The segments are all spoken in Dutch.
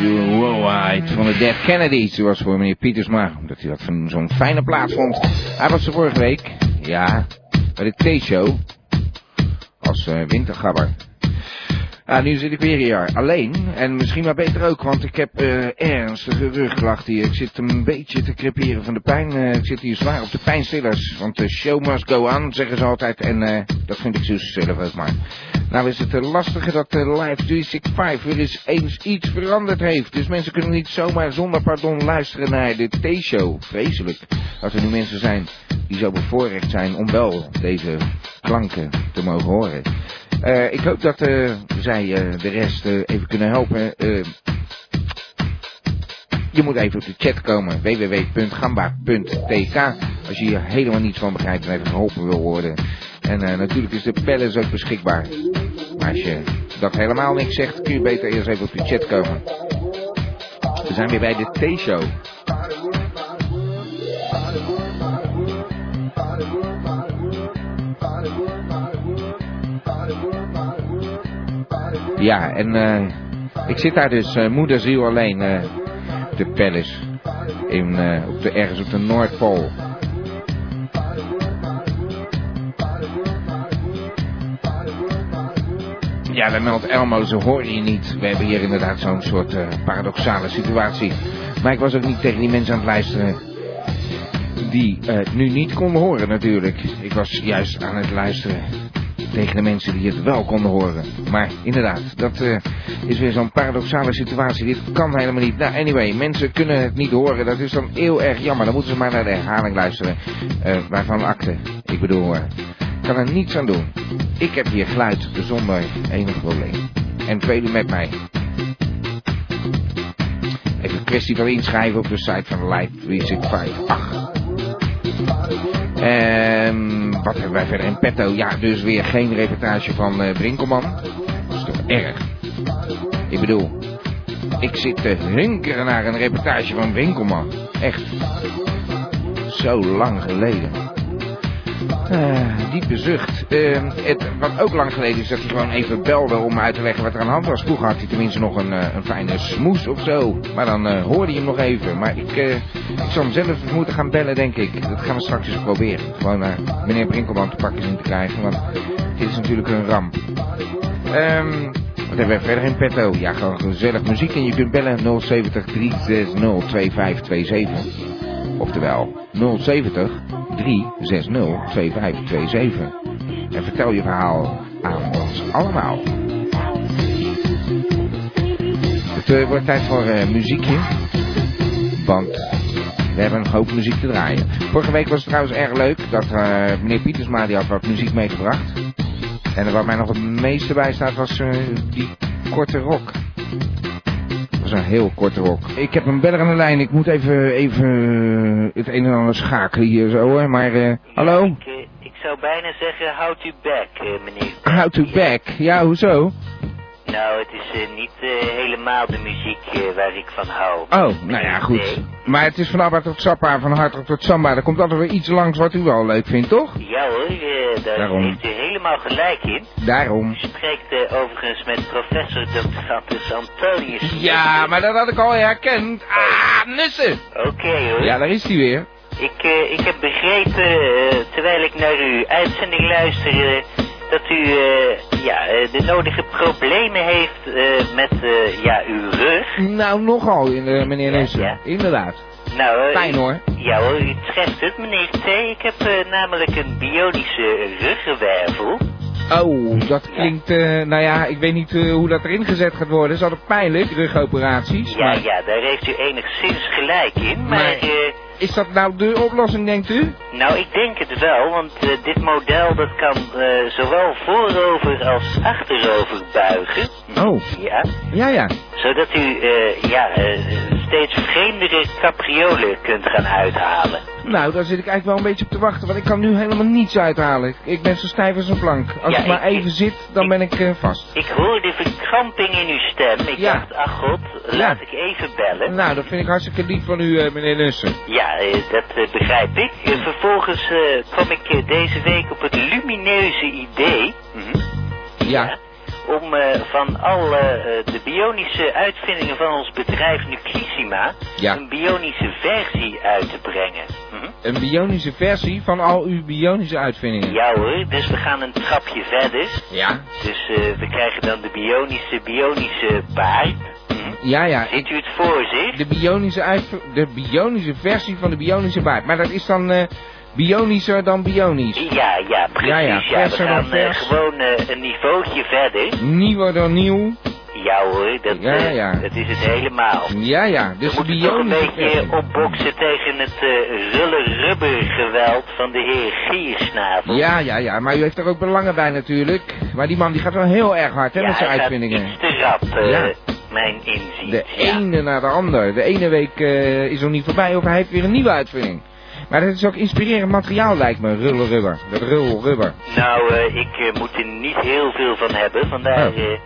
You Worldwide van de Dead Kennedys. Dat was voor meneer Pietersma, omdat hij dat van zo'n fijne plaats vond. Hij was er vorige week, ja, bij de T-show. Als uh, wintergabber. Ah, nu zit ik weer hier alleen. En misschien maar beter ook, want ik heb uh, ernstige rugklacht hier. Ik zit een beetje te creperen van de pijn. Uh, ik zit hier zwaar op de pijnstillers. Want de show must go on, zeggen ze altijd. En uh, dat vind ik zo zelf ook maar. Nou is het lastige dat de Live 365 weer eens eens iets veranderd heeft. Dus mensen kunnen niet zomaar zonder pardon luisteren naar de T-show. Vreselijk. Dat er nu mensen zijn die zo bevoorrecht zijn om wel deze klanken te mogen horen. Uh, ik hoop dat uh, zij uh, de rest even kunnen helpen. je moet even op de chat komen. www.gamba.tk Als je hier helemaal niets van begrijpt en even geholpen wil worden. En natuurlijk is de palace ook beschikbaar. Maar als je dat helemaal niks zegt, kun je beter eerst even op de chat komen. We zijn weer bij de T-show. Ja, en uh, ik zit daar dus uh, moederziel alleen, uh, de Palace, in, op de, ergens op de Noordpool. Ja, dan meldt Elmo, ze horen je niet. We hebben hier inderdaad zo'n soort paradoxale situatie. Maar ik was ook niet tegen die mensen aan het luisteren die het nu niet konden horen natuurlijk. Ik was juist aan het luisteren tegen de mensen die het wel konden horen. Maar inderdaad, dat uh, is weer zo'n paradoxale situatie. Dit kan helemaal niet. Nou, anyway, mensen kunnen het niet horen. Dat is dan heel erg jammer. Dan moeten ze maar naar de herhaling luisteren. Uh, waarvan akte. Ik bedoel, uh, kan er niets aan doen. Ik heb hier geluid zonder enig probleem. En velen met mij. Even een kwestie van inschrijven op de site van Live 365. En wat hebben wij verder in petto? Ja, dus weer geen reportage van uh, Brinkelman. Dat is toch erg? Ik bedoel, ik zit te hunkeren naar een reportage van Winkelman. Echt. Zo lang geleden. Uh, diepe zucht. Uh, het, wat ook lang geleden is dat hij gewoon even belde om uit te leggen wat er aan de hand was. Vroeger had hij tenminste nog een, uh, een fijne smoes of zo. Maar dan hoorde je hem nog even. Maar ik, ik zal hem zelf moeten gaan bellen, denk ik. Dat gaan we straks eens proberen. Gewoon meneer Brinkelman te pakken zien te krijgen. Want dit is natuurlijk een ramp. Um, wat hebben we verder in petto? Ja, gewoon gezellig muziek. En je kunt bellen 070 360 2527. Oftewel 070 360 2527. En vertel je verhaal aan ons allemaal. Het wordt tijd voor uh, muziekje. Want we hebben een hoop muziek te draaien. Vorige week was het trouwens erg leuk dat uh, meneer Pietersma die had wat muziek meegebracht. En wat mij nog het meeste bij staat was die korte rock. Dat was een heel korte rok. Ik heb een beller aan de lijn. Ik moet even, even het een en ander schakelen hier zo hoor. Maar uh, hallo? Ik, uh, ik, zou bijna zeggen houd u back, uh, meneer. Houd u back? Ja, hoezo? Nou, het is niet helemaal de muziek waar ik van hou. Oh, nou ja, goed. Nee. Maar het is van Abba tot Sappa, van Hardrock tot Samba. Er komt altijd weer iets langs wat u wel leuk vindt, toch? Ja hoor, daar Daarom. heeft u helemaal gelijk in. Daarom. U spreekt overigens met professor Dr. Antonius. Ja, maar dat had ik al herkend. Ah, Nussen! Oké okay, hoor. Ja, daar is hij weer. Ik, uh, ik heb begrepen, uh, terwijl ik naar uw uitzending luisterde, dat u ja, de nodige problemen heeft met ja, uw rug. Nou, nogal, meneer Nussen. Ja, ja. Inderdaad. Nou, Fijn hoor. Ja hoor, u treft het, meneer T. Ik heb namelijk een bionische ruggenwervel. Oh, dat klinkt, uh, nou ja, ik weet niet uh, hoe dat erin gezet gaat worden. Is altijd pijnlijk, rugoperaties. Ja, maar... ja, daar heeft u enigszins gelijk in, maar... maar uh, is dat nou de oplossing, denkt u? Nou, ik denk het wel, want dit model dat kan zowel voorover als achterover buigen. Oh. Ja. Ja, ja. Zodat u, ja, steeds vreemdere capriolen kunt gaan uithalen. Nou, daar zit ik eigenlijk wel een beetje op te wachten, want ik kan nu helemaal niets uithalen. Ik ben zo stijf als een plank. Als Ja, ik maar ik- even zit, dan ik- ben ik eh, vast. Ik hoorde verkramping in uw stem. Ik Ja. dacht, ach god, laat ik even bellen. Nou, dat vind ik hartstikke lief van u, eh, meneer Nussen. Ja, eh, dat begrijp ik. Eh, vervolgens kwam ik deze week op het lumineuze idee... mhm, Ja. Om eh, van al eh, de bionische uitvindingen van ons bedrijf Nuclissima... Ja. een bionische versie uit te brengen. Mhm. Een bionische versie van al uw bionische uitvindingen. Ja hoor, dus we gaan een trapje verder. Ja? Dus eh, we krijgen dan de bionische, bionische baard. Mhm. Ja, ja. Ziet u het voor zich? de bionische de bionische versie van de bionische baard. Maar dat is dan bionischer dan bionisch. Ja, ja, precies. Ja, ja, we verser dan gaan eh, vers. gewoon eh, een niveautje verder. Nieuwer dan nieuw. Ja hoor, dat, Ja, eh, ja. dat is het helemaal. Ja, ja. We Dus de moeten toch een beetje opboksen tegen het uh, rubber geweld van de heer Giersnavel. Ja, ja, ja. Maar u heeft er ook belangen bij natuurlijk. Maar die man die gaat wel heel erg hard, hè, Ja, met zijn uitvindingen. iets te rap, eh, Ja. mijn inzicht. De ja. ene na de ander. De ene week is nog niet voorbij of hij heeft weer een nieuwe uitvinding. Maar dat is ook inspirerend materiaal lijkt me, rullenrubber. Dat rulrubber. Nou, eh, ik eh, moet er niet heel veel van hebben, vandaar... Oh. eh,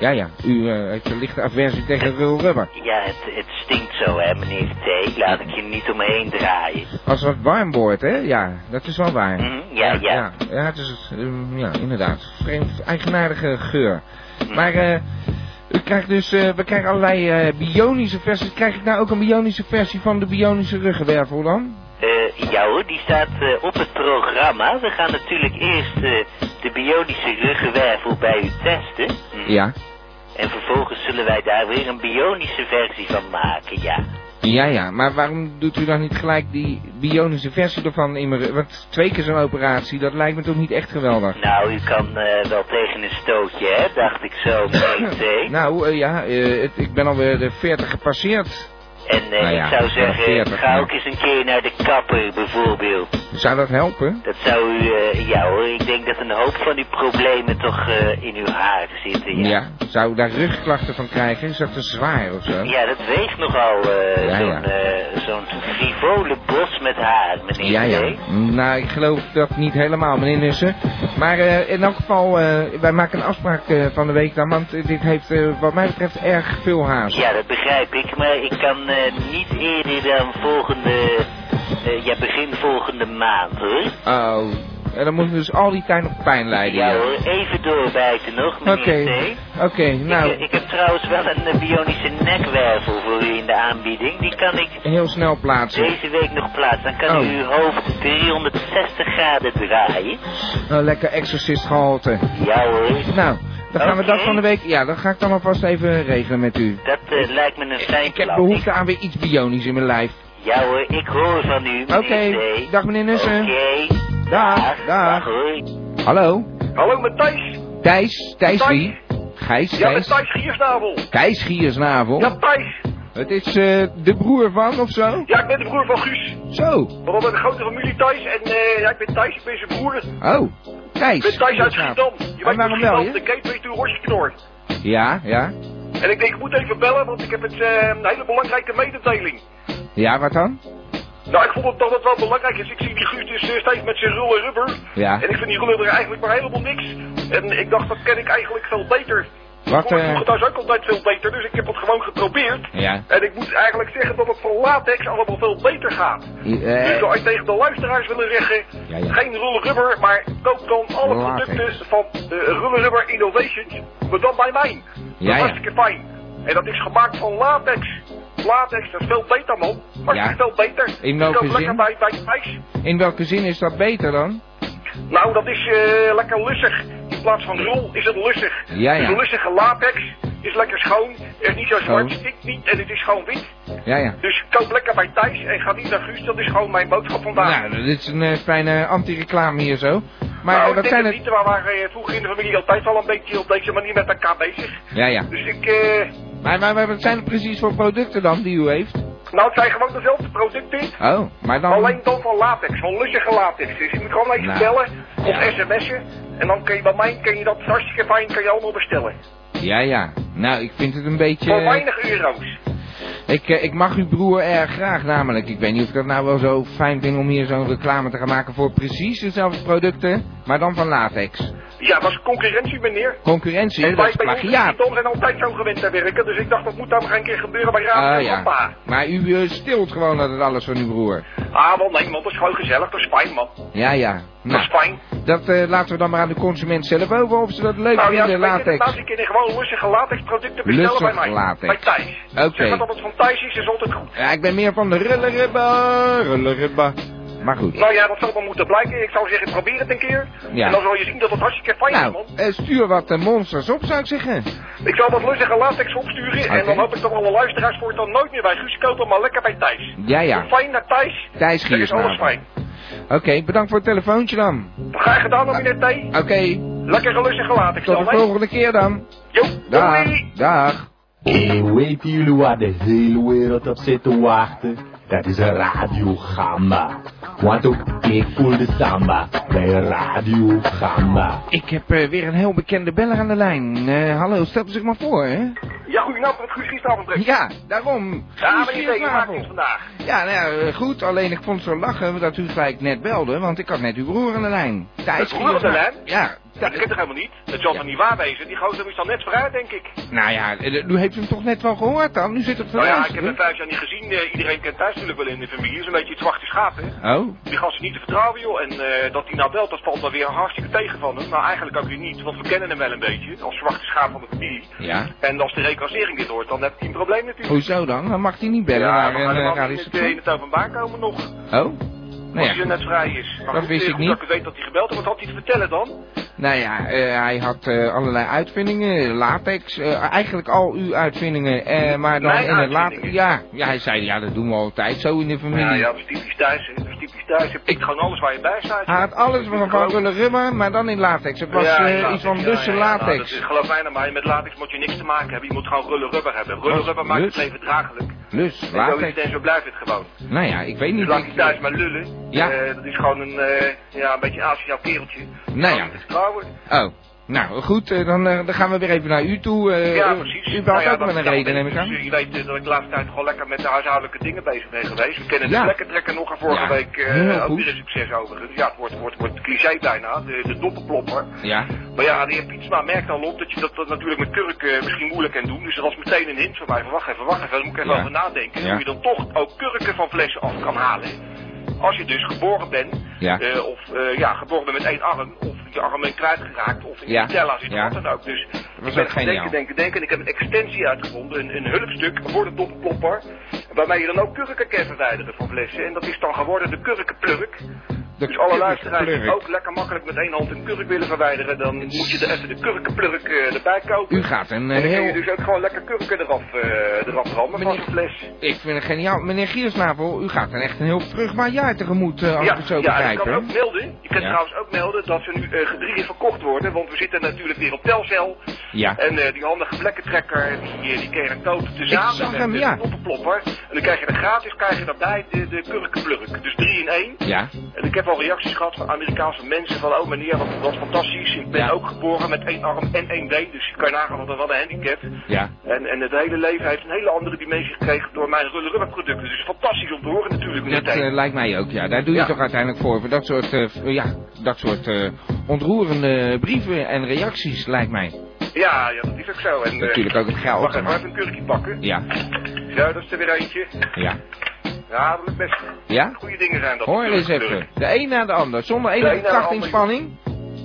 Ja, ja. U eh, heeft een lichte aversie tegen rulrubber. ja, het, het stinkt zo, hè, meneer T. Laat ik je niet omheen draaien. Als het warm wordt, hè? Ja, dat is wel waar. Mhm, ja, ja. Ja, ja het is, eh, ja, inderdaad. Vreemd, eigenaardige geur. Mhm. Maar, eh, u krijgt dus, we krijgen allerlei bionische versies. Krijg ik nou ook een bionische versie van de bionische ruggenwervel dan? Eh, ja hoor, die staat eh, op het programma. We gaan natuurlijk eerst eh, de bionische ruggenwervel bij u testen. Mhm. Ja. En vervolgens zullen wij daar weer een bionische versie van maken, ja. Ja, ja, maar waarom doet u dan niet gelijk die bionische versie ervan in mijn... Want twee keer zo'n operatie, dat lijkt me toch niet echt geweldig. Nou, u kan wel tegen een stootje, hè, dacht ik zo. Nou, ja, het- ik ben alweer de 40 gepasseerd. En eh, nou ja, ik zou zeggen, 40, ga ook eens een keer naar de kapper, bijvoorbeeld. Zou dat helpen? Dat zou u, eh, ja hoor, ik denk dat een hoop van uw problemen toch eh, in uw haar zitten, ja. Ja. Zou ik daar rugklachten van krijgen? Is dat te zwaar of zo? Ja, dat weegt nogal Ja, zo'n zo'n frivole bos met haar, meneer Ja, ja. Nou, ik geloof dat niet helemaal, meneer Nussen. Maar in elk geval, wij maken een afspraak van de week dan, want dit heeft wat mij betreft erg veel haast. Ja, dat begrijp ik, maar ik kan eh, niet eerder dan volgende, eh, ja, begin volgende maand, hoor. Oh, en dan moeten we dus al die tijd nog pijn lijden. Ja ja. hoor, even doorbijten nog, meneer Oké, oké, nou, Ik, eh, ik heb trouwens wel een bionische nekwervel voor u in de aanbieding. Die kan ik heel snel plaatsen. deze week nog plaatsen. Dan kan Oh. u uw hoofd 360 graden draaien. Nou, lekker exorcist gehalte. Ja hoor, Nou, dan gaan we dat van de week... Ja, dan ga ik dan alvast even regelen met u. dat eh, lijkt me een fijn Ik heb behoefte aan weer iets bionisch in mijn lijf. Ja hoor, ik hoor van u, Oké, dag meneer Nussen. Oké, Dag, dag. hoor. Hallo? Hallo, met Thijs. Thijs? Thijs Thijs. wie? Gijs? Ja, met Thijs? Thijs Giersnavel. Thijs Giersnavel? Ja, Thijs. Het is eh, de broer van of zo? Ja, ik ben de broer van Guus. Zo. We hebben een grote familie Thijs en eh, ja, ik ben Thijs, ik ben zijn broer. Oh, Thijs. ben Thijs uit. Schiedam. Je En waarom bel je? de gateway to Horsknor. Ja, ja. En ik denk, ik moet even bellen, want ik heb het, eh, een hele belangrijke mededeling. Ja, wat dan? Nou, ik vond het dat het wel belangrijk is. Ik zie die Guus dus eh, steeds met zijn rullen rubber. Ja. En ik vind die rullen er eigenlijk maar helemaal niks. En ik dacht, dat ken ik eigenlijk veel beter. Wat, eh... het thuis ook altijd veel beter, dus ik heb het gewoon geprobeerd. Ja. En ik moet eigenlijk zeggen dat het van latex allemaal veel beter gaat. Dus Eh, zou ik tegen de luisteraars willen zeggen, Ja, ja. geen rullen rubber, maar koop dan alle Latex. producten van de Rullen Rubber Innovations, maar dan bij mij. Dat is hartstikke fijn. En dat is gemaakt van latex. Latex, dat is veel beter man. Hartstikke Ja. veel beter. In Dus welke koop lekker zin? bij, bij in welke zin is dat beter dan? Nou, dat is eh, lekker lussig. In plaats van rol is het lussig. Ja, ja. Dus een lussige latex is lekker schoon. Is niet zo zwart, stikt niet en het is gewoon wit. Ja, ja. Dus koop lekker bij Thijs en ga niet naar Guus. Dat is gewoon mijn boodschap vandaag. Nou, dit is een eh, fijne anti-reclame hier zo. Maar nou, eh, wat zijn het niet. We waren eh, vroeger in de familie altijd al een beetje op deze manier met elkaar bezig. Ja, ja. Dus ik, eh, Maar, maar, maar wat zijn het precies voor producten dan die u heeft? Nou het zijn gewoon dezelfde producten. Oh, maar dan... Alleen dan van latex, van lussige latex. Dus je moet gewoon even Nou, bellen of ja. sms'en. En dan kun je bij mij, kun je dat hartstikke fijn, kun je allemaal bestellen. Ja, ja. Nou, ik vind het een beetje... Voor weinig euro's. Ik, eh, ik mag uw broer erg graag namelijk. Ik weet niet of ik dat nou wel zo fijn vind om hier zo'n reclame te gaan maken voor precies dezelfde producten, maar dan van latex. Ja, is concurrentie, meneer. Concurrentie, En dat is plagiaat. Tom zijn altijd zo gewend te werken, dus ik dacht dat moet dan nog een keer gebeuren bij Radio Ah ja, Papa. maar u eh, stilt gewoon dat het alles van uw broer. Ah, wel nee, man, dat is gewoon gezellig, dat is fijn, man. Ja, ja. Dat Nou, is fijn. dat eh, laten we dan maar aan de consument zelf over of ze dat leuk Nou ja, vinden, je, latex. nou, die kunnen gewoon lustige latexproducten bestellen bij mij. latex. Bij Thijs. Oké. Zeg maar dat het van Thijs is, is altijd goed. Ja, ik ben meer van de rulleribba, rulleribba. Maar goed. Nou ja, dat zal dan moeten blijken. Ik zou zeggen, probeer het een keer. Ja. En dan zal je zien dat het hartstikke fijn is, Nou, man. eh, stuur wat eh, monsters op, zou ik zeggen. Ik zal wat lustige latex opsturen. En dan hoop ik dat alle luisteraars voor het dan nooit meer bij Guus kopen, maar lekker bij Thijs. Ja, ja. Fijn naar Thijs. Thijs Dat is alles fijn. Oké, bedankt voor het telefoontje dan. Graag gedaan, dan meneer T. Oké, Lekker lustige latex tot de volgende keer dan. Jo, Dag. doei. Dag. En weten jullie waar de hele wereld op zit te wachten? Dat is een radiogramma. Want ook ik voel de samba bij een radiogramma. Ik heb eh, weer een heel bekende beller aan de lijn. Eh, hallo, stel zich maar voor, hè? Ja, goedenavond, met Guus Giesteravond. Ja, daarom. Ja, meneer Giersnavel. het vandaag? Ja, nou ja, eh, goed. Alleen ik vond het zo lachen dat u gelijk net belde, want ik had net uw broer aan de lijn. Thijs broer aan de lijn? Ja. Dat Thij- kan toch helemaal niet? Het zal toch niet waar wezen? Die gozer is dan net vooruit, denk ik. Nou ja, eh, u heeft hem toch net wel gehoord dan? Nu zit het Nou ja, ik heb hem vijf jaar niet gezien. Eh, iedereen kent thuis natuurlijk wel in de familie. Het is een beetje het zwarte schaap, hè? Oh, Die gast is niet te vertrouwen, joh. En eh, dat hij nou belt, dat valt wel weer hartstikke tegen van hem. Maar eigenlijk ook weer niet, want we kennen hem wel een beetje. Als zwarte schaap van de familie. ja. En als de reclassering dit hoort, dan heb je een probleem natuurlijk. Hoezo dan? Dan mag hij niet bellen ja, naar niet in radiostation. het, in het openbaar komen nog. Oh? Nou als hij ja, net vrij is. Maar Dat wist eh, ik niet. dat ik weet dat hij gebeld heeft. Wat had hij te vertellen dan? nou ja eh, hij had eh, allerlei uitvindingen, latex, eigenlijk al uw uitvindingen, maar dan Mijn in het latex. Ja, ja, hij zei ja, dat doen we altijd zo in de familie. Ja, ja, dat is typisch thuis. Dat is typisch thuis. Je pikt gewoon alles waar je bij staat. Hij had alles van, van rulle rubber, maar dan in latex. Het was latex, iets van ja, ja, ja. Nou, dat latex. is, geloof mij nou maar, met latex moet je niks te maken hebben. Je moet gewoon rulle rubber hebben. Rulle Wat? rubber maakt het leven draaglijk. Het latex. en zo blijft het gewoon. Nou ja, ik weet Dus niet. laat Ik, thuis maar lullen. Ja. Eh, dat is gewoon een, eh, ja, een beetje een kereltje. Nou ja. Oh, nou goed, eh, dan, eh, dan gaan we weer even naar u toe. eh, ja, precies. U belt Nou ja, ook met een reden, neem ik dus, aan. eh, Je weet dat ik de laatste tijd gewoon lekker met de huishoudelijke dingen bezig ben geweest. We kennen Ja. de vlekkentrekker nog en vorige Ja, week heel ook weer een succes overigens. Ja, het wordt, wordt, wordt cliché bijna, de, de doppenplopper. Ja, Maar ja, de heer Pietsma merkt al op dat je dat, dat natuurlijk met kurk eh, misschien moeilijk kan doen. Dus dat was meteen een hint van mij. Van wacht even, wacht even, daar moet ik even over nadenken. Hoe je dan toch ook kurken van flessen af kan halen. Als je dus geboren bent, Ja. eh, of eh, ja, geboren bent met één arm, of je arm in kwijt geraakt, of in Ja. tella zit, Ja. wat dan ook. Dus ik ben gaan geniaal. denken, denken, denken. En ik heb een extensie uitgevonden, een, een hulpstuk voor de topplopper. Waarmee je dan ook kurken kan verwijderen van flessen. En dat is dan geworden de kurkenplurk. Dus alle luisteraars die ook lekker makkelijk met één hand een kurk willen verwijderen, dan moet je er even de kurkenplurk eh, erbij kopen. U gaat een eh, en dan kun je dus ook gewoon lekker kurken eraf, eh eraf rammen van Meneer- zo'n fles. Ik vind het geniaal. Meneer Giersnavel, u gaat een echt een heel vruchtbaar jaar tegemoet, als ja, ik het zo ja, begrijp. ik kan ook melden. Je Ja. trouwens ook melden dat ze nu gedrieën verkocht worden, want we zitten natuurlijk weer op Telcel. Ja. En die handige vlekkentrekker, die, die kun je kopen tezamen met de ja. toppenplopper. En dan krijg je er gratis, krijg je daarbij de, de kurkenplurk. Dus drie in één. Ja. En ik heb al reacties gehad van Amerikaanse mensen van, oh meneer, wat, wat fantastisch. Ik ben Ja. ook geboren met één arm en één been, dus je kan nagaan wat een, wat een handicap. Ja. En, en het hele leven heeft een hele andere dimensie gekregen door mijn rubber producten. Dus fantastisch om te horen natuurlijk Dat eh, lijkt mij ook, ja. Daar doe je Ja. toch uiteindelijk voor. Voor dat soort, eh, ja, dat soort eh, ontroerende brieven en reacties, lijkt mij. Ja, ja, dat is ook zo. En, Natuurlijk ook het geld. Wacht even een kurkje pakken. Ja, Zo, dat is er weer eentje. ja. Ja, dat lukt best. Ja? Goede dingen zijn dat. Hoor eens even. De een na de ander. Zonder De enige krachtinspanning.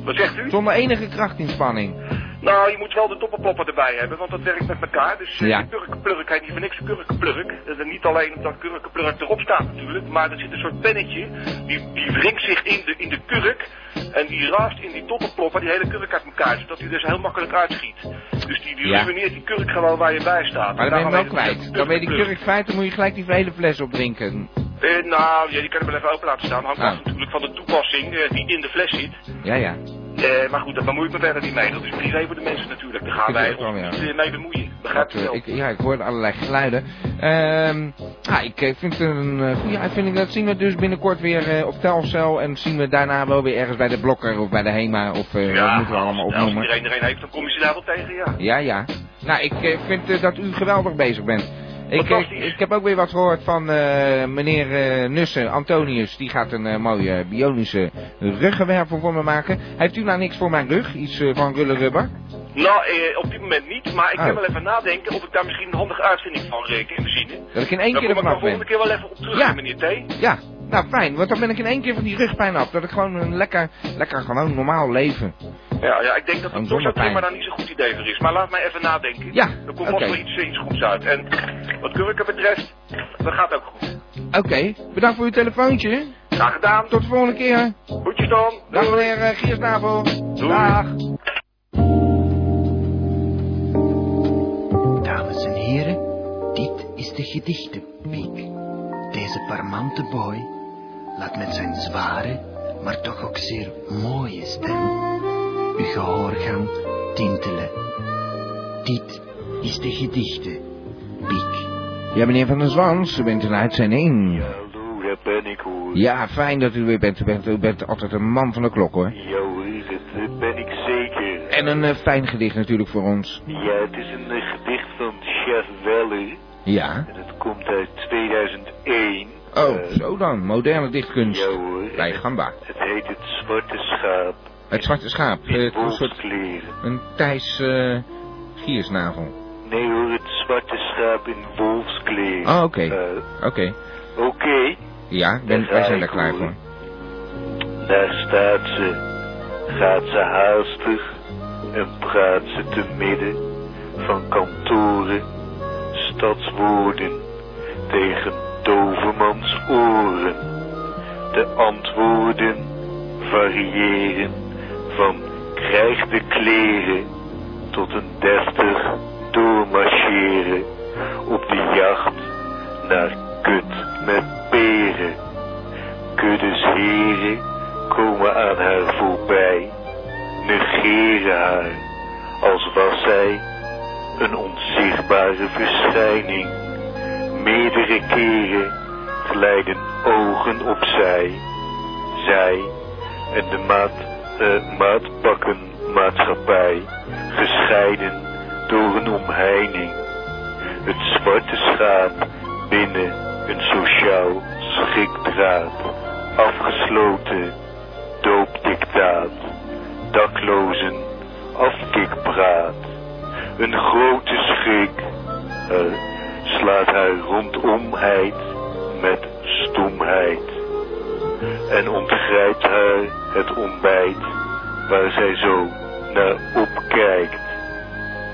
Wat zegt u? Zonder enige krachtinspanning. Nou, je moet wel de toppenplopper erbij hebben, want dat werkt met elkaar. Dus eh, Ja. kurkenplurk heet niet voor niks kurkenplurk. Dat is niet alleen omdat kurkenplurk erop staat natuurlijk, maar er zit een soort pennetje, die, die wringt zich in de, in de kurk. En die raast in die toppenplopper die hele kurk uit elkaar, zodat hij dus heel makkelijk uitschiet. Dus die, die Ja. ruïneert die kurk gewoon waar je bij staat. Maar dan ben je hem wel kwijt. Dan ben je die kurk kwijt, dan moet je gelijk die hele fles opdrinken. Eh, nou, ja, die kan je wel even open laten staan. Hangt Ah. natuurlijk van de toepassing eh, die in de fles zit. Ja, ja. Eh, maar goed, daar bemoei ik me verder niet mee. Dat is privé voor de mensen natuurlijk. Daar gaan wij ons ja. niet eh, mee bemoeien. Begrijp je wel? ik, ja, ik hoorde allerlei geluiden. Ehm ah, ik eh, vind het een eh, goede uitvinding. Dat zien we dus binnenkort weer eh, op Telcel. En zien we daarna wel weer ergens bij de Blokker of bij de Hema. Of wat moeten we allemaal als opnoemen. iedereen er een heeft, dan kom je ze daar wel tegen, ja. Ja, ja. Nou, ik vind dat u geweldig bezig bent. Ik, ik, Fantastisch. ik heb ook weer wat gehoord van eh, meneer eh, Nussen, Antonius. Die gaat een eh, mooie bionische ruggenwervel voor me maken. Heeft u nou niks voor mijn rug? Iets eh, van rulle rubber? Nou, eh, op dit moment niet, maar ik Oh. ga wel even nadenken of ik daar misschien een handige uitvinding van reken in voorzien. Dat ik in één Daar keer kom ik dan af volgende keer wel even op terug, Ja. meneer T. Ja, nou fijn. Want dan ben ik in één keer van die rugpijn af. Dat ik gewoon een lekker, lekker gewoon normaal leven. Ja, ja, ik denk dat Een het zonder maar pijn. daar niet zo'n goed idee voor is. Maar laat mij even nadenken. Ja, Er komt vast wel iets, iets goeds uit. En wat kurken betreft, dat gaat ook goed. Oké, bedankt voor uw telefoontje. Graag gedaan. Tot de volgende keer. Goedjes dan. Dag meneer uh, Giersnavel. Doei. Dag. Dames en heren, dit is de gedichtenweek. Deze parmante boy laat met zijn zware, maar toch ook zeer mooie stem uw gehoorgang tintelen. Dit is de gedichtenweek. Ja, meneer Van der Zwans, u bent in uitzending. Hallo, daar ben ik hoor. Ja, fijn dat u weer bent. U bent, u bent altijd een man van de klok, hoor. Ja hoor, dat eh, ben ik zeker. En een eh, fijn gedicht natuurlijk voor ons. Ja, het is een eh, gedicht van Chef Weller. Ja. En het komt uit 2001. Oh, Eh, zo dan. Moderne dichtkunst. Ja hoor. Bij En Gamba. Het heet Het Zwarte Schaap. Het zwarte schaap. Eh, een soort... Een Thijs eh Giersnavel. Nee hoor, het Zwarte Schaap in wolfskleren. Oh, oké. Eh, Oké. Oké, Ja, ben, wij zijn daar klaar hoor. voor. daar staat ze. Gaat ze haastig en praat ze te midden van kantoren, stadswoorden tegen dovermans oren. De antwoorden variëren van krijg de kleren tot een deftig doormarcheren op de jacht naar kut met peren. Kuddes heren komen aan haar voorbij, negeren haar, als was zij een onzichtbare verschijning. Meerdere keren glijden ogen opzij, zij en de maat, eh, maatpakkenmaatschappij, gescheiden door een omheining. Het zwarte schaap binnen een sociaal schrikdraad, afgesloten doopdictaat, daklozen afkikpraat. Een grote schrik eh, slaat haar rondomheid met stomheid en ontgrijpt haar het ontbijt waar zij zo naar opkijkt.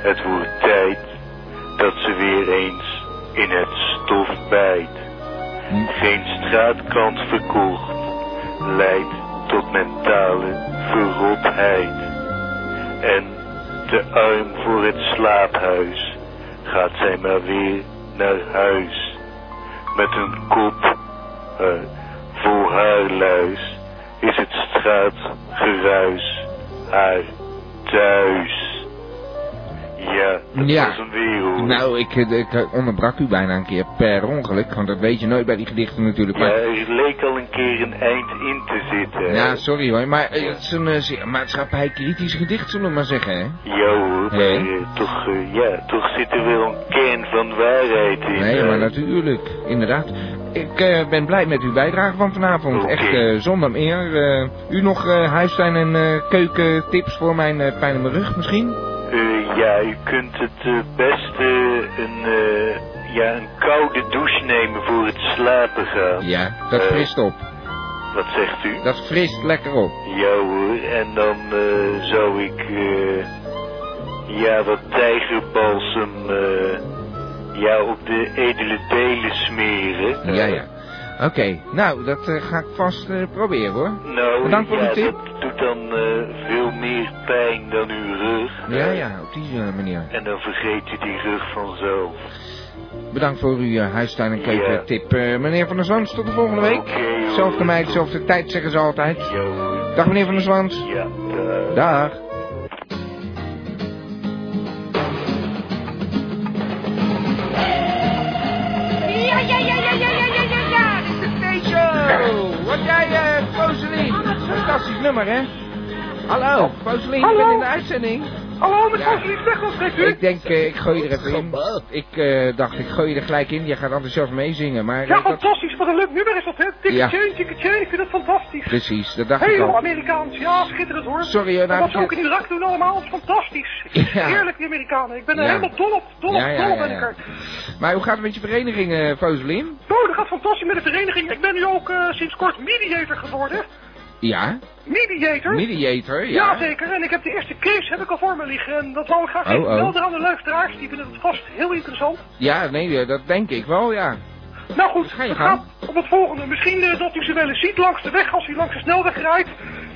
Het wordt tijd dat ze weer eens in het stof bijt. Geen straatkrant verkocht leidt tot mentale verrotheid. En te arm voor het slaaphuis gaat zij maar weer naar huis. Met een kop eh, vol haarluis is het straatgeruis haar thuis. Ja, dat Ja. was een wereld. Nou, ik, eh, ik eh, onderbrak u bijna een keer per ongeluk. Want dat weet je nooit bij die gedichten natuurlijk. Ja, er leek al een keer een eind in te zitten. ja, sorry hoor. Maar eh, het is een uh, maatschappij-kritisch gedicht, zullen we maar zeggen, hè? Ja hoor, maar toch, ja, toch zit er wel een kern van waarheid in. Nee, maar natuurlijk. Inderdaad. Ik ben blij met uw bijdrage van vanavond. Echt zonder meer. U nog huistuin- en keukentips voor mijn pijn in mijn rug misschien? Ja, u kunt het eh, beste een, eh, ja, een koude douche nemen voor het slapen gaan. Ja, dat Eh. frist op. Wat zegt u? Dat frist lekker op. Ja hoor, en dan zou ik ja, wat tijgerbalsem ja, op de edele delen smeren. Ja, ja. Oké, nou, dat eh, ga ik vast eh, proberen hoor. Nou, Bedankt voor ja, de tip. dat doet dan eh, veel meer pijn dan uw rug. Ja, ja, op die manier. En dan vergeet u die rug vanzelf. Bedankt voor uw huistuin- en Ja. keukentip. Eh, meneer Van der Zwans, tot de volgende week. Hoor. Zelfde meid, zelfde tijd, zeggen ze altijd. Ja. Dag meneer Van der Zwans. Ja, dag. Dag. Fantastisch nummer, hè? Hallo, Foselien, ik ben Hallo. in de uitzending. Hallo, met Ja. Foseline Smegmans spreekt u? Ik denk, eh, ik gooi er even in. Ik eh, dacht, ik gooi je er gelijk in. Je gaat enthousiast meezingen, maar... Ja, eh, dat- fantastisch. Wat een leuk nummer is dat, hè? Ticket Ja. Chain, Ticket Chain. Ik vind het fantastisch. Precies, dat dacht ik Heel al. Amerikaans. Ja, schitterend hoor. Sorry, hoor, nou wat ze ook in Irak doen allemaal, is fantastisch. Ja. Heerlijk, die Amerikanen. Ik ben er Ja. helemaal dol op. Dol op, Ja, ja, dol op ja, ben ik ja. er. Maar hoe gaat het met je vereniging, eh Foselien? Oh, dat gaat fantastisch met de vereniging. Ik ben nu ook eh, sinds kort mediator geworden. Ja, Mediator? mediator, ja. Ja, zeker. En ik heb de eerste case heb ik al voor me liggen. En dat wou ik graag Oh, even oh. melden aan de luisteraars. Die vinden het vast heel interessant. Ja, nee, dat denk ik wel, ja. Nou goed, Ga je gaat om het volgende. Misschien eh, dat u ze wel eens ziet langs de weg als u langs de snelweg rijdt.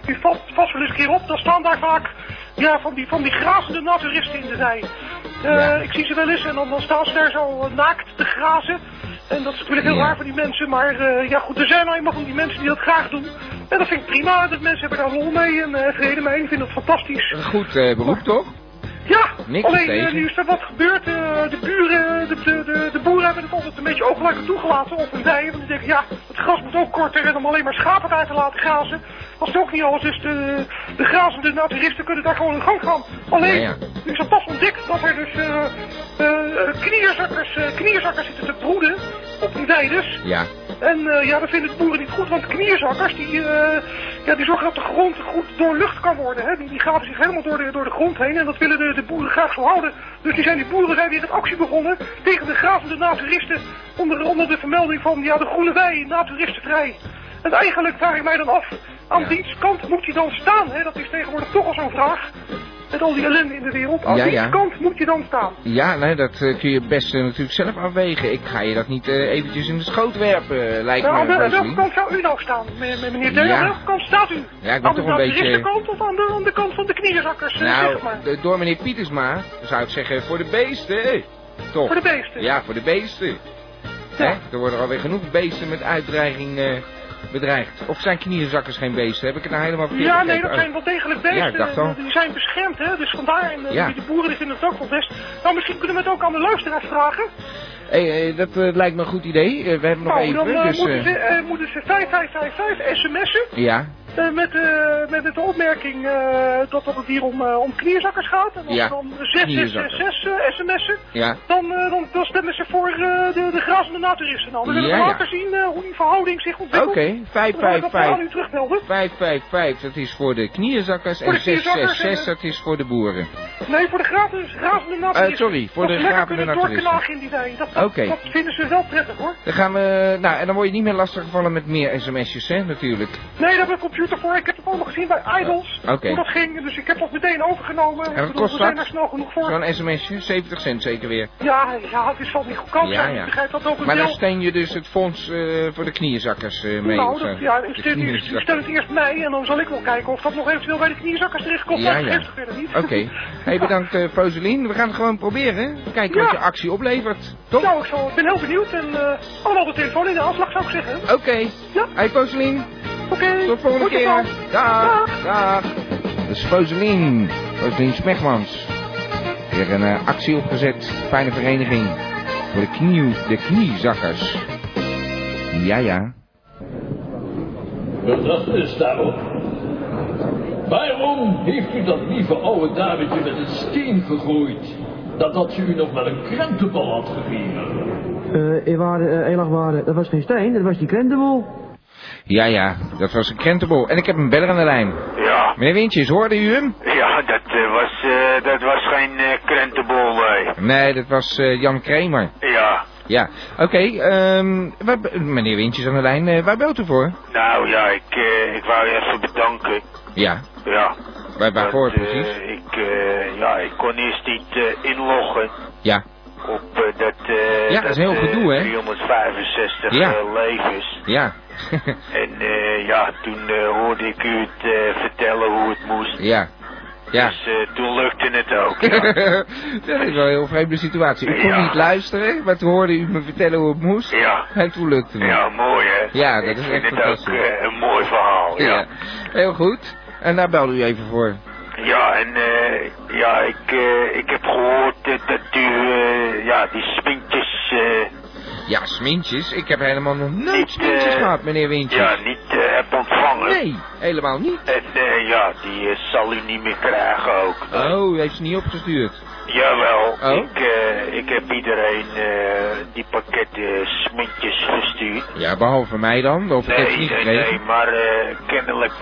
U valt vast wel eens een keer op. Dan staan daar vaak ja, van, die, van die grazende naturisten in de rij. Eh, Ja. Ik zie ze wel eens en dan, dan staan ze daar zo eh, naakt te grazen. En dat is natuurlijk heel Ja. raar voor die mensen. Maar ja goed, er zijn nou eenmaal van die mensen die dat graag doen. En dat vind ik prima. De mensen hebben daar lol mee en eh vrede mee. Ik vind dat fantastisch. Een goed eh, beroep, toch? Ja, Niks alleen eh, nu is er wat gebeurd. eh, de buren, de, de, de, de boeren hebben het altijd een beetje oogluikend toegelaten op hun dijen. Want die denken, ja, het gras moet ook korter en om alleen maar schapen daar te laten grazen. Als het ook niet alles is, de, de grazende naturisten kunnen daar gewoon in gang gaan. Alleen, Ja, ja. nu is er pas ontdekt dat er dus eh eh, knierzakkers, eh, knierzakkers zitten te broeden op die weides. Ja. En eh, ja, dat vinden de boeren niet goed, want knierzakkers die, eh, ja, die zorgen dat de grond goed doorlucht kan worden. Hè? Die, die graven zich helemaal door de, door de grond heen en dat willen de, de boeren graag zo houden. Dus die zijn die boeren zijn weer een actie begonnen tegen de grazende naturisten onder, onder de vermelding van ja, de groene wei, naturistenvrij. En eigenlijk vraag ik mij dan af, aan Ja. wiens kant moet hij dan staan? Hè? Dat is tegenwoordig toch al zo'n vraag. Met al die ellende in de wereld. Aan Ja, kant moet je dan staan? Ja, nee, dat eh, kun je best eh, natuurlijk zelf afwegen. Ik ga je dat niet eh, eventjes in de schoot werpen, lijkt Nou, aan me, aan welke kant zou u nou staan, me- me- meneer Deur? Ja. Aan welke kant staat u? Ja, ik ben aan toch de een beetje- naturistenkant of aan de, aan de kant van de knierzakkers, eh, Nou, zeg maar? de- door meneer Pietersma zou ik zeggen voor de beesten. Toch? Voor de beesten? Ja, voor de beesten. Ja. Hè? Er worden alweer genoeg beesten met uitdreiging bedreigd. Of zijn knierzakkers geen beesten? Heb ik het nou helemaal verkeerd Ja, nee, dat zijn wel degelijk beesten. Ja, ik dacht al. Die zijn beschermd, hè, dus vandaar. En eh, Ja. die de boeren die vinden het ook wel best. Nou, misschien kunnen we het ook aan de luisteraars vragen. Hey, eh, dat eh, lijkt me een goed idee. We hebben nog nou, even, dan eh, dus... moeten, ze, moeten ze 5555 sms'en. ja, met, eh, met, de opmerking eh, dat, dat het hier om, eh, om knierzakkers gaat. En Ja, dan 666 uh, sms'en, ja. dan, eh, dan, dan stemmen ze voor eh, de, de grazende naturisten. Dan willen we Ja, later zien eh, hoe die verhouding zich Oké, ontwikkelt. Dat aan 555. u terugmelden. 555, dat is voor de knierzakkers. En de knierzakkers 666, en- dat is voor de boeren. Nee, voor de gratis, grazende naturisten. Eh, sorry, voor dat de kunnen naturisten. in die wei. Dat, dat, Oké. dat vinden ze wel prettig hoor. Dan gaan we... Nou, en dan word je niet meer lastiggevallen met meer sms'jes, hè, natuurlijk. Nee, daar heb ik computer voor. Ik heb het allemaal gezien bij Idols. Oké. Hoe dat ging. Dus ik heb dat meteen overgenomen. En wat kost we zijn dat? snel genoeg voor. Zo'n sms'je, 70 cent zeker weer. Ja, ja, het is wel niet goedkoop. Ja, zijn. ja. Ik begrijp dat ook Maar dan steun je dus het fonds eh, voor de knierzakkers eh, mee. nou, dat, ja, stel, het eerst mij en dan zal ik wel kijken of dat nog eventueel bij de knierzakkers terechtkomt. Ja, ja. Oké. Hey, bedankt Foselien. We gaan het gewoon proberen. Kijken wat je actie oplevert. Toch? Nou, ik, zal, ben heel benieuwd en eh allemaal de telefoon in de aanslag zou ik zeggen. Oké. Ja. Hey. Oké, Tot volgende goed keer. Dag. Dag. Dag. Dat is Smegmans. Weer een eh, actie opgezet. Fijne vereniging. Voor de, knie, de kniezakkers. Ja, ja. Wat is daarop? Waarom heeft u dat lieve oude dametje met een steen gegooid? Dat had ze u nog wel een krentenbal had gegeven. Eh, erg waren, dat was geen steen, dat was die krentenbol. Ja, ja. Dat was een krentenbol. En ik heb een beller aan de lijn. Ja, Meneer Wintjes, hoorde u hem? ja dat, eh, was, eh, dat was geen eh, krentenbol, nee. Nee, dat was Jan Kramer. Ja, Ja, oké. ehm, meneer Wintjes aan de lijn, waar belt u voor? nou ja, ik, eh, ik wou je even bedanken. Ja, Ja. waar, waarvoor precies? ik, eh, ja, ik kon eerst niet inloggen Ja, op dat... eh, Ja, dat is een heel gedoe, hè? 365 Ja. eh, levens. ja. En eh, ja, toen eh, hoorde ik u het eh, vertellen hoe het moest. ja, ja. Dus toen lukte het ook, ja. dat is wel een heel vreemde situatie. U kon Ja. niet luisteren, maar toen hoorde u me vertellen hoe het moest. Ja. En toen lukte het. Ja, mooi hè? Ja, dat ik is vind echt het ook fantastisch. eh, een mooi verhaal, ja. Ja. Heel goed. En daar belde u even voor. Ja, en eh, ja, ik, ik heb gehoord eh, dat u, ja, die spintjes, eh, Ja, smintjes. Ik heb helemaal nog nooit smintjes eh, gehad, meneer Wintjes. Ja, niet eh, heb ontvangen. Nee, helemaal niet. En eh, ja, die zal u niet meer krijgen ook. Oh, u heeft ze niet opgestuurd. Jawel, Oh? ik, ik heb iedereen die pakketten smintjes gestuurd. Ja, behalve mij dan. Of ik heb ze Nee, niet nee, gekregen. nee, maar kennelijk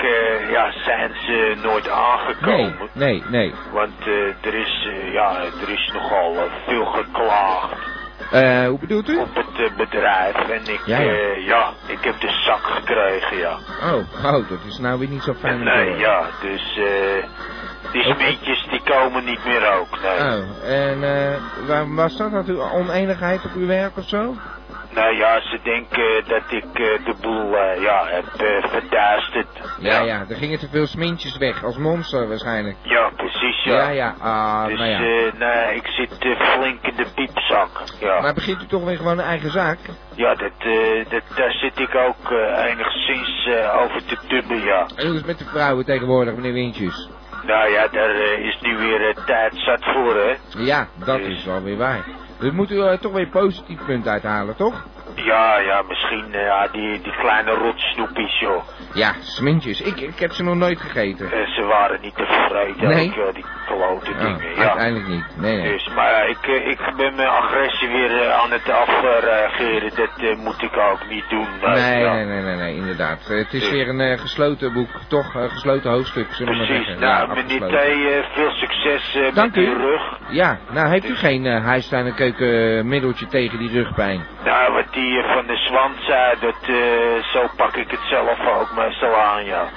ja, zijn ze nooit Nee, aangekomen. nee, nee. Want eh, er, is, ja, er is nogal veel geklaagd Eh, hoe bedoelt u? op het eh, bedrijf. En ik, Ja, ja. eh, ja, ik heb de zak gekregen, ja. Oh, oh, dat is nou weer niet zo fijn. Nee, ja, dus eh, die Oké. smintjes die komen niet meer ook, nee. Oh, en eh, was dat? Had u oneenigheid op uw werk of zo? Nou ja, ze denken dat ik eh, de boel eh, ja, heb eh, verduisterd. Ja, ja, er gingen te veel smintjes weg, als monster waarschijnlijk. Ja, precies, ja. Ja, ja, ah, Dus nou ja. nee, ik zit flink in de piepzak. Ja, Maar begint u toch weer gewoon een eigen zaak? ja dat, eh, dat, daar zit ik ook enigszins over te dubben, ja. En hoe is het met de vrouwen tegenwoordig, meneer Wintjes? Nou ja, daar is nu weer tijd zat voor, hè. Ja, dat Dus- is wel weer waar. Dus moet u eh, toch weer positief punt uithalen, toch? Ja, ja, misschien eh, ja, die, die kleine rotsnoepjes, joh. Ja, smintjes. Ik, ik heb ze nog nooit gegeten. Eh, ze waren niet tevreden, Nee? ook, joh, die klote Oh, dingen, ja. uiteindelijk niet. Nee, nee. Dus, maar ja, ik, eh, ik ben mijn agressie weer eh, aan het afreageren. Dat eh, moet ik ook niet doen. Nee, ja. nee, nee, nee, nee, inderdaad. Eh, Het is Dus- weer een eh, gesloten boek, toch? Een gesloten hoofdstuk, zullen we maar Precies. zeggen. Nou, Ja, meneer T, eh, veel succes eh, Dank met u. uw rug. Ja, nou heeft u geen eh huistuin- en keukenmiddeltje tegen die rugpijn? Nou, wat die eh, van de zei, eh, zo pak ik het zelf ook meestal aan, ja.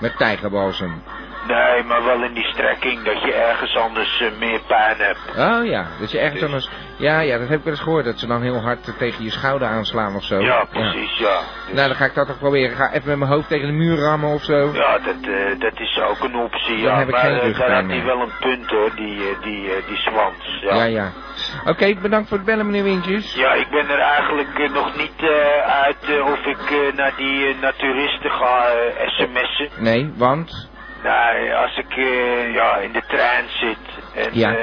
Met tijgerbalsem. Nee, maar wel in die strekking dat je ergens anders eh, meer pijn hebt. Oh ja, dat je ergens Dus- anders... Ja, ja, dat heb ik wel eens gehoord, dat ze dan heel hard eh, tegen je schouder aanslaan of zo. Ja, precies, ja. Dus- Nou, dan ga ik dat toch proberen. Ik ga even met mijn hoofd tegen de muur rammen of zo. Ja, dat, eh, dat is ook een optie, Dan ja. heb ik maar geen daar had hij wel een punt, hoor, die, die, die zwans. Ja, Ja, ja. Oké, bedankt voor het bellen, meneer Wintjes. Ja, ik ben er eigenlijk nog niet uit of ik naar die naturisten ga sms'en. Nee, want... Nou, als ik eh, ja, in de trein zit en Ja. eh,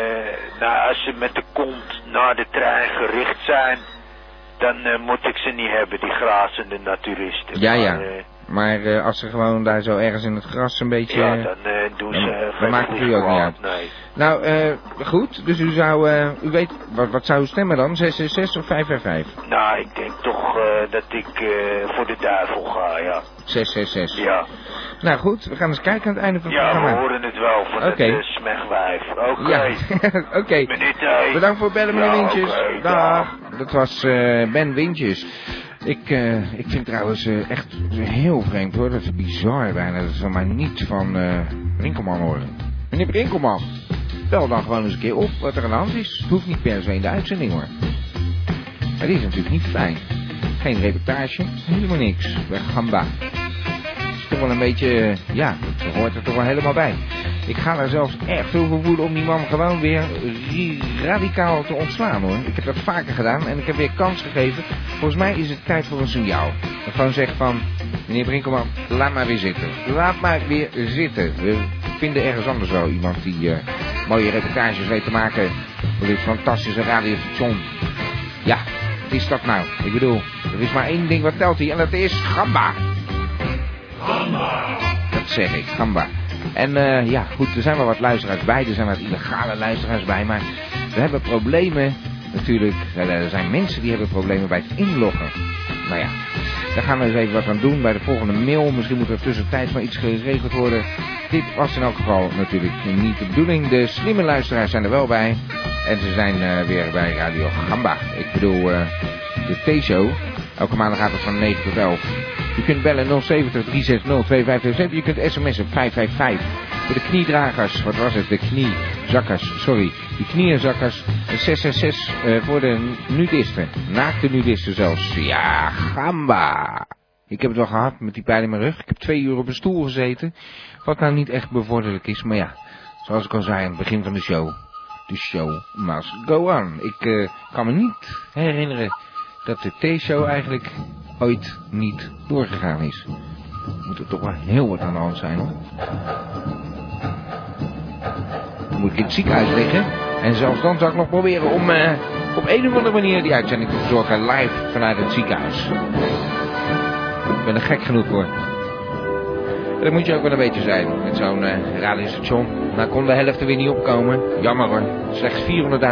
nou, als ze met de kont naar de trein gericht zijn, dan eh, moet ik ze niet hebben, die grazende naturisten. Ja, ja. Maar, eh, Maar als ze gewoon daar zo ergens in het gras een beetje... ja, dan doen dan- ze dan geen maakt het u ook niet uit. Nee. Nou, goed. Dus u zou... u weet... Wat, wat zou u stemmen dan? 666 of 555? Nou, ik denk toch dat ik eh, voor de duivel ga, ja. 666. Ja, Nou goed, we gaan eens kijken aan het einde van het ja we programma. horen het wel van Oké. het uh, smegwijf. Oké. Ja, oké. Bedankt voor het bellen, meneer Ja, Wintjes. oké, dag. Dat was eh, Ben Wintjes. Ik, eh, ik vind trouwens eh, echt heel vreemd hoor. Dat is bizar bijna. Dat ze maar niet van eh Brinkelman horen. Meneer Brinkelman, bel dan gewoon eens een keer op wat er aan de hand is. Het hoeft niet per se in de uitzending hoor. Maar dit is natuurlijk niet fijn. Geen reportage, helemaal niks. Bij Gamba. Toch wel een beetje, ja, dat hoort er toch wel helemaal bij. Ik ga er zelfs echt veel voor voelen om die man gewoon weer radicaal te ontslaan hoor. Ik heb dat vaker gedaan en ik heb weer kans gegeven. Volgens mij is het tijd voor een signaal. Dat gewoon zegt van, meneer Brinkelman, laat maar weer zitten. Laat maar weer zitten. We vinden ergens anders wel iemand die eh, mooie reportages weet te maken voor dit fantastische radiostation. Ja, wat is dat nou? Ik bedoel, er is maar één ding wat telt hier en dat is Gamba. Dat zeg ik, Gamba. En eh, ja, goed, er zijn wel wat luisteraars bij, er zijn wat illegale luisteraars bij, maar we hebben problemen natuurlijk. Ja, Er zijn mensen die hebben problemen bij het inloggen. Nou ja, daar gaan we eens even wat aan doen bij de volgende mail. Misschien moet er tussentijds maar iets geregeld worden. Dit was in elk geval natuurlijk niet de bedoeling. De slimme luisteraars zijn er wel bij. En ze zijn eh, weer bij Radio Gamba. Ik bedoel, eh, de T-show. Elke maandagavond van 9 tot 11. U kunt bellen 070 360 2527. Je kunt sms'en 555. Voor de kniedragers, wat was het? De kniezakkers, sorry. Die knieënzakkers. En 666 eh, voor de nudisten. Naakte nudisten zelfs. Ja, gamba. Ik heb het wel gehad met die pijn in mijn rug. Ik heb twee uur op een stoel gezeten. Wat nou niet echt bevorderlijk is. Maar ja, zoals ik al zei aan het begin van de show. De show must go on. Ik eh, kan me niet herinneren dat de T-show eigenlijk ooit niet doorgegaan is. Moet er toch wel heel wat aan de hand zijn hoor. Moet ik in het ziekenhuis liggen. En zelfs dan zou ik nog proberen om eh, op een of andere manier die uitzending te verzorgen live vanuit het ziekenhuis. Ik ben er gek genoeg voor. En dat moet je ook wel een beetje zijn met zo'n uh, radiostation. Nou kon de helft er weer niet opkomen. Jammer hoor. Slechts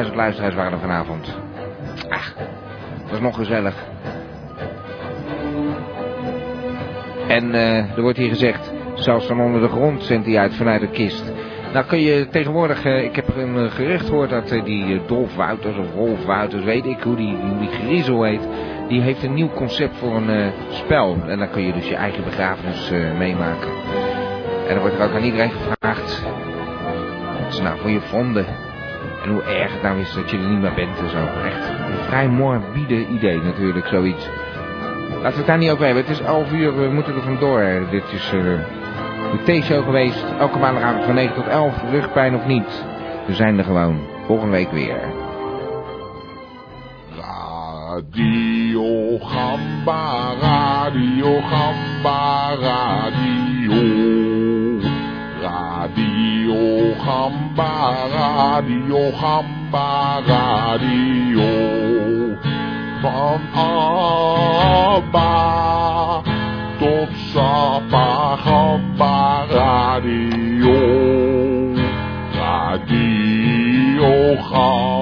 400.000 luisteraars waren er vanavond. Dat was nog gezellig. En uh, er wordt hier gezegd, zelfs van onder de grond zendt hij uit vanuit de kist. Nou kun je tegenwoordig, uh, ik heb een gerucht gehoord dat die Dolf Wouters of Rolf Wouters, weet ik hoe die, die griezel heet, die heeft een nieuw concept voor een spel. En dan kun je dus je eigen begrafenis meemaken. En dan wordt er ook aan iedereen gevraagd, wat ze nou voor je vonden. En hoe erg het nou is dat je er niet meer bent en zo. Echt een vrij morbide idee natuurlijk, zoiets. Laten we het daar niet over hebben. Het is 11 uur, we moeten er vandoor. Dit is uh, de T-show geweest. Elke maandagavond van 9 tot 11. Rugpijn of niet. We zijn er gewoon. Volgende week weer. Radio Gamba, Radio Gamba, Radio. Radio Gamba, Radio Gamba, Radio. Van Abba tot Sapa Gamba Radio. Radio Gamba